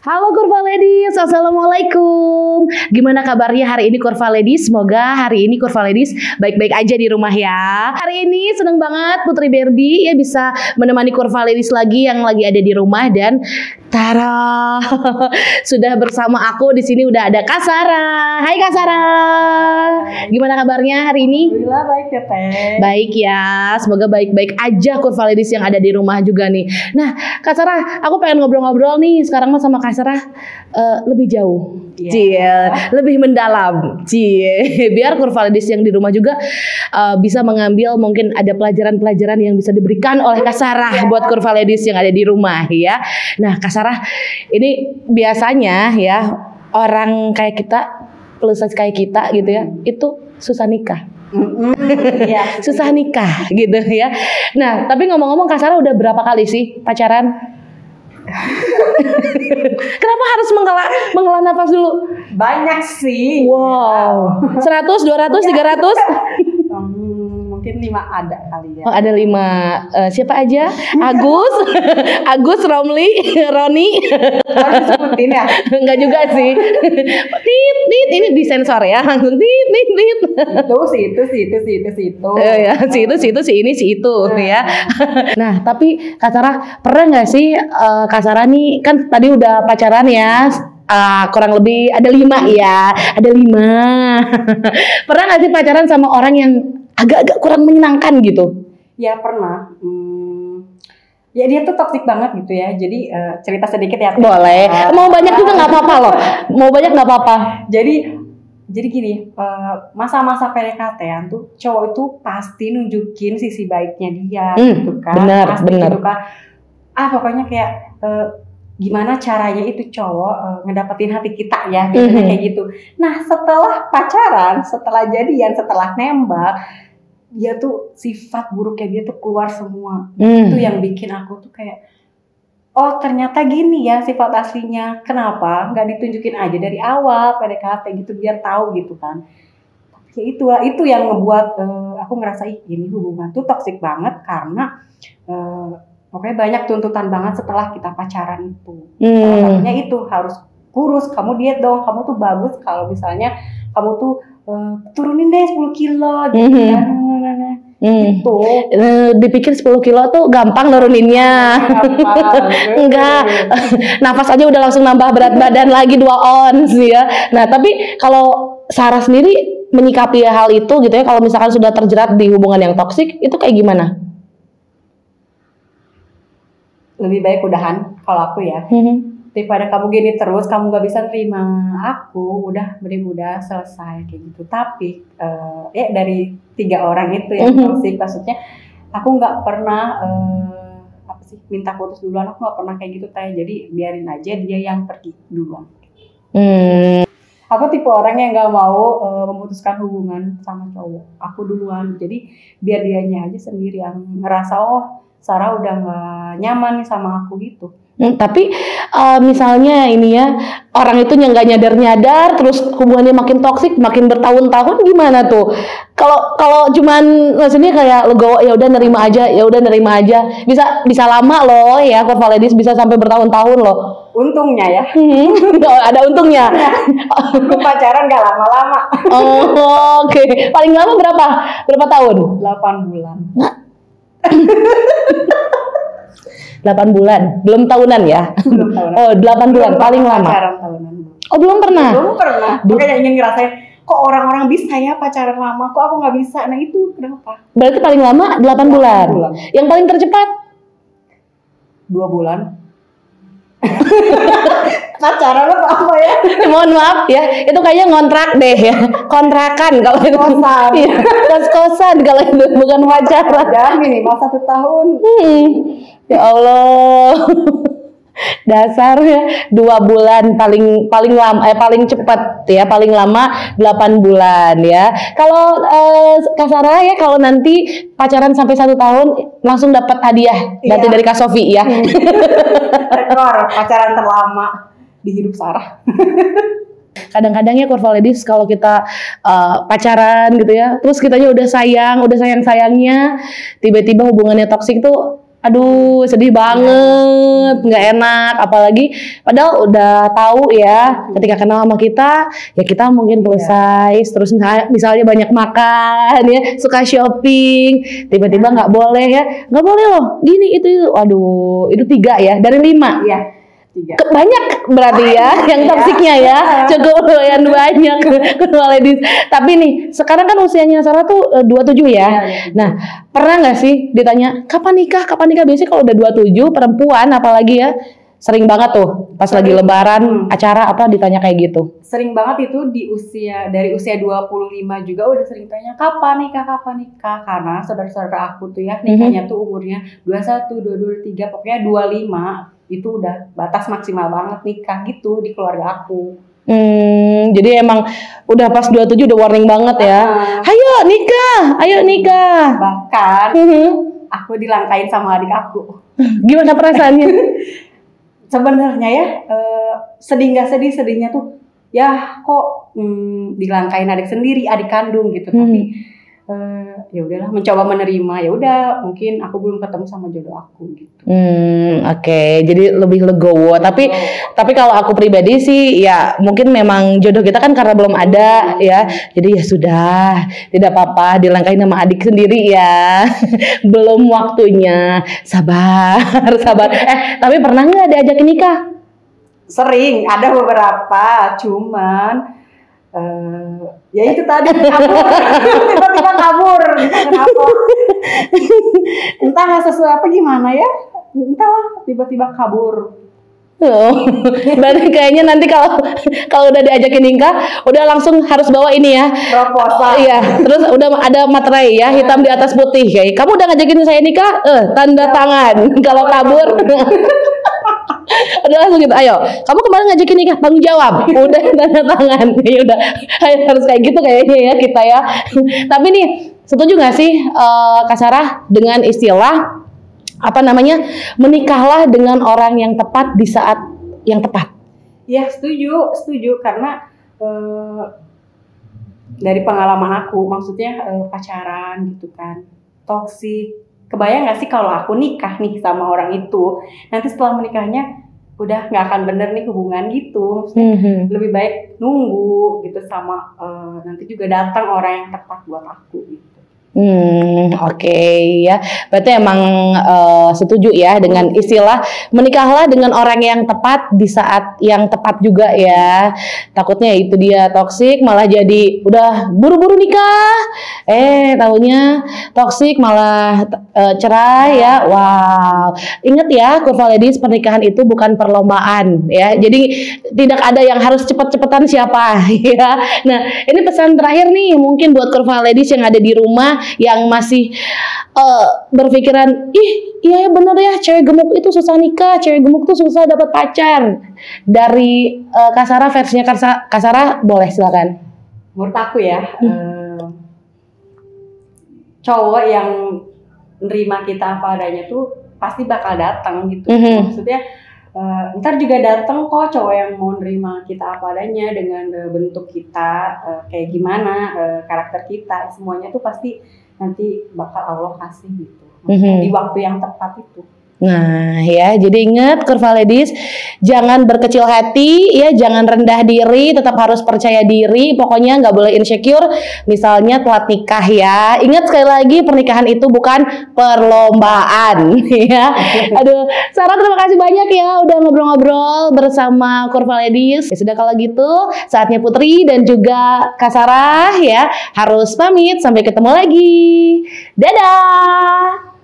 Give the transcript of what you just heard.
Halo Kurva Ladies, Assalamualaikum. Gimana kabarnya hari ini Kurva Ladies? Semoga hari ini Kurva Ladies baik-baik aja di rumah ya. Hari ini seneng banget Putri Barbie ya bisa menemani Kurva Ladies lagi yang lagi ada di rumah dan Tara sudah bersama aku di sini udah ada Kasara. Hai Kasara. Gimana kabarnya hari ini? Alhamdulillah baik ya Teh. Baik ya, semoga baik-baik aja Kurva Ladies yang ada di rumah juga nih. Nah, Kak Sarah, aku pengen ngobrol-ngobrol nih sekarang mah sama Kak Sarah eh, lebih jauh. Iya. Cie, lebih mendalam. Cie, biar Kurva Ladies yang di rumah juga eh, bisa mengambil mungkin ada pelajaran-pelajaran yang bisa diberikan oleh Kak Sarah buat Kurva Ladies yang ada di rumah ya. Nah, Kak Sarah, ini biasanya ya orang kayak kita plus size kayak kita gitu ya, itu susah nikah Iya. susah nikah gitu ya. Nah, tapi ngomong-ngomong Kak Sarah udah berapa kali sih pacaran? Kenapa harus menghela menghela nafas dulu? Banyak sih. Wow. 100, 200, 300? Hmm, mungkin lima ada kali ya. Oh, ada lima. Eh, siapa aja? Agus, Agus, Romli, Roni. Harus disebutin ya. Enggak juga sih. Tit, tit, ini disensor ya. Langsung tit, tit, tit. Itu sih, itu sih, itu sih, itu sih, itu. Eh, ya, si itu, si itu, si ini, si itu, ya. Nah, tapi Kak Sarah pernah nggak sih eh, Kak Sarah nih kan tadi udah pacaran ya, eh, kurang lebih ada lima ya, ada lima. pernah nggak sih pacaran sama orang yang agak-agak kurang menyenangkan gitu? Ya pernah. Hmm, ya dia tuh toksik banget gitu ya. Jadi eh, cerita sedikit ya. Boleh. Eh, Mau banyak juga nggak apa-apa loh. Mau banyak nggak apa-apa. Jadi jadi gini, eh, masa-masa PDKT-an tuh cowok itu pasti nunjukin sisi baiknya dia Hmm, gitu kan. benar, pasti benar. gitu kan. Ah pokoknya kayak eh, gimana caranya itu cowok eh, ngedapetin hati kita ya, biasanya Mhm. kayak gitu. Nah setelah pacaran, setelah jadian, setelah nembak, dia tuh sifat buruknya dia tuh keluar semua. Hmm. Itu yang bikin aku tuh kayak Oh ternyata gini ya sifat aslinya. Kenapa? Nggak ditunjukin aja dari awal PDKT gitu biar tahu gitu kan. Tapi ya itu itu yang ngebuat eh, aku ngerasa ih ini hubungan tuh toksik banget karena eh, pokoknya banyak tuntutan banget setelah kita pacaran itu. Salah Hmm. satunya itu harus kurus, kamu diet dong, kamu tuh bagus kalau misalnya kamu tuh eh, turunin deh 10 kilo gitu Mhm. kan. Hmm. Itu. Eh, dipikir 10 kilo tuh gampang nuruninnya. Enggak. Nafas aja udah langsung nambah berat badan lagi 2 ons ya. Nah, tapi kalau Sarah sendiri menyikapi hal itu gitu ya kalau misalkan sudah terjerat di hubungan yang toksik itu kayak gimana? Lebih baik udahan kalau aku ya. Daripada kamu gini terus kamu gak bisa terima aku udah mending udah selesai kayak gitu. Tapi eh, ya dari tiga orang itu yang Mhm. toxic maksudnya aku nggak pernah eh, apa sih minta putus duluan aku nggak pernah kayak gitu teh jadi biarin aja dia yang pergi duluan. Hmm. aku tipe orang yang nggak mau eh, memutuskan hubungan sama cowok. Aku duluan. Jadi biar dianya aja sendiri yang ngerasa oh Sarah udah nggak nyaman nih sama aku gitu. Hmm, tapi eh, misalnya ini ya orang itu yang nggak nyadar nyadar terus hubungannya makin toksik makin bertahun-tahun gimana tuh? Kalau kalau cuman maksudnya kayak legowo ya udah nerima aja ya udah nerima aja. Bisa bisa lama loh ya Kurva Ladies bisa sampai bertahun-tahun loh. Untungnya ya. Hmm, oh, ada untungnya. Aku pacaran gak lama-lama. oh, oke. Paling lama berapa? Berapa tahun? 8 bulan. 8 bulan belum tahunan ya Belum tahunan. oh 8 bulan Belum paling lama Pacaran tahunan. oh belum pernah Belum pernah. Belum. Makanya ingin ngerasain kok orang-orang bisa ya pacaran lama, kok aku nggak bisa. Nah itu kenapa? berarti paling lama 8 bulan bulan. yang paling tercepat Dua bulan. pacaran apa apa ya? mohon maaf ya itu kayaknya ngontrak deh ya kontrakan kalau itu Kosan. Iya, kos kosan kalau itu bukan pacaran Jangan minimal satu tahun. Hmm, ya Allah dasar ya dua bulan paling paling lama eh paling cepat ya paling lama 8 bulan ya kalau eh, Kak Sarah ya kalau nanti pacaran sampai satu tahun langsung dapat hadiah Iya. dari Kak Sofi ya Rekor pacaran terlama di hidup Sarah. kadang-kadang ya Kurva Ladies kalau kita eh, pacaran gitu ya terus kitanya udah sayang udah sayang sayangnya tiba-tiba hubungannya toksik tuh Aduh, sedih banget, nggak enak. Apalagi padahal udah tahu ya, ketika kenal sama kita, ya kita mungkin plus size, terus misalnya- misalnya banyak makan, ya, suka shopping, tiba-tiba nggak boleh ya, nggak boleh loh. Gini itu, itu. aduh, itu tiga ya dari lima. Iya, tiga. Banyak berarti ya yang toksiknya ya. Cukup lumayan banyak. Kedua ladies tapi nih sekarang kan usianya Sarah tuh eh, 27 ya. Iya, iya. nah pernah nggak sih ditanya kapan nikah? Kapan nikah? Biasanya kalau udah 27 perempuan apalagi ya sering banget tuh pas lagi Sering. lebaran Hmm. acara apa ditanya kayak gitu? Sering banget itu di usia dari usia 25 juga udah sering tanya kapan nikah, kapan nikah. Karena saudara-saudara aku tuh ya nikahnya tuh umurnya 21, 22, 23, pokoknya 25 itu udah batas maksimal banget nikah gitu di keluarga aku. hmm, jadi emang udah pas 27 udah warning banget ya Ah, ayo nikah ayo nikah bahkan Mhm. aku dilangkain sama adik aku. gimana perasaannya Sebenarnya ya eh, sedih nggak sedih sedihnya tuh ya kok hmm, dilangkain adik sendiri adik kandung gitu Hmm. tapi eh, ya udahlah mencoba menerima ya udah mungkin aku belum ketemu sama jodoh aku gitu. Hmm, oke. Jadi lebih legowo. Tapi tapi kalau aku pribadi sih ya mungkin memang jodoh kita kan karena belum ada ya. Jadi ya sudah, tidak apa-apa dilangkahi nama adik sendiri ya. belum waktunya. Sabar, sabar. Eh, tapi pernah nggak diajak nikah? Sering ada beberapa cuman eh ya itu tadi kabur tiba-tiba kabur entah kenapa. Entah sesuatu apa gimana ya? Entahlah tiba-tiba kabur. Oh, berarti kayaknya nanti kalau kalau udah diajakin nikah, udah langsung harus bawa ini ya. proposal Iya, terus udah ada materai ya, hitam di atas putih. Kayak kamu udah ngajakin saya nikah, eh tanda tangan. Kalau kabur, udah langsung gitu. Ayo, kamu kemarin ngajakin nikah, tanggung jawab. Udah tanda tangan. Ya udah, harus kayak gitu kayaknya ya kita ya. Tapi nih, setuju nggak sih eh Kak Sarah dengan istilah apa namanya menikahlah dengan orang yang tepat di saat yang tepat? Ya setuju, setuju karena eh, dari pengalaman aku, maksudnya eh, pacaran gitu kan, toksik. Kebayang nggak sih kalau aku nikah nih sama orang itu, nanti setelah menikahnya udah nggak akan bener nih hubungan gitu. Maksudnya lebih baik nunggu gitu sama eh, nanti juga datang orang yang tepat buat aku gitu. Hmm, oke ya. Berarti emang eh, setuju ya dengan istilah menikahlah dengan orang yang tepat di saat yang tepat juga ya. Takutnya itu dia toksik malah jadi udah buru-buru nikah. Eh, tahunya toksik malah eh, cerai ya. Wow. Ingat ya, Kurva Ladies pernikahan itu bukan perlombaan ya. Jadi tidak ada yang harus cepet-cepetan siapa ya. Nah, ini pesan terakhir nih mungkin buat Kurva Ladies yang ada di rumah yang masih eh, berpikiran ih iya ya bener ya cewek gemuk itu susah nikah cewek gemuk tuh susah dapat pacar dari eh, Kasara versinya Kasa- Kasara boleh silakan Menurut aku ya, eh, cowok yang nerima kita apa adanya tuh pasti bakal datang gitu. Mhm. Maksudnya eh, ntar juga datang kok cowok yang mau nerima kita apa adanya dengan eh, bentuk kita eh, kayak gimana eh, karakter kita semuanya tuh pasti nanti bakal Allah kasih gitu. Maksudnya Mhm. Di waktu yang tepat itu. Nah ya, jadi ingat Kurva Ladies, jangan berkecil hati, ya jangan rendah diri, tetap harus percaya diri. Pokoknya nggak boleh insecure. Misalnya telat nikah ya. Ingat sekali lagi pernikahan itu bukan perlombaan, ya. Aduh, Sarah terima kasih banyak ya udah ngobrol-ngobrol bersama Kurva Ladies. Ya sudah kalau gitu, saatnya Putri dan juga Kak Sarah ya harus pamit. Sampai ketemu lagi. Dadah.